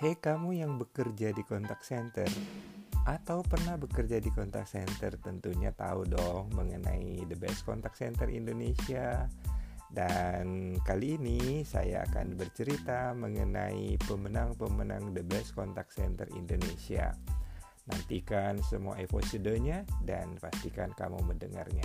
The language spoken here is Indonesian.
Hei kamu yang bekerja di kontak center atau pernah bekerja di kontak center tentunya tahu dong mengenai the best kontak center Indonesia dan kali ini saya akan bercerita mengenai pemenang-pemenang the best kontak center Indonesia. Nantikan semua episodenya dan pastikan kamu mendengarnya.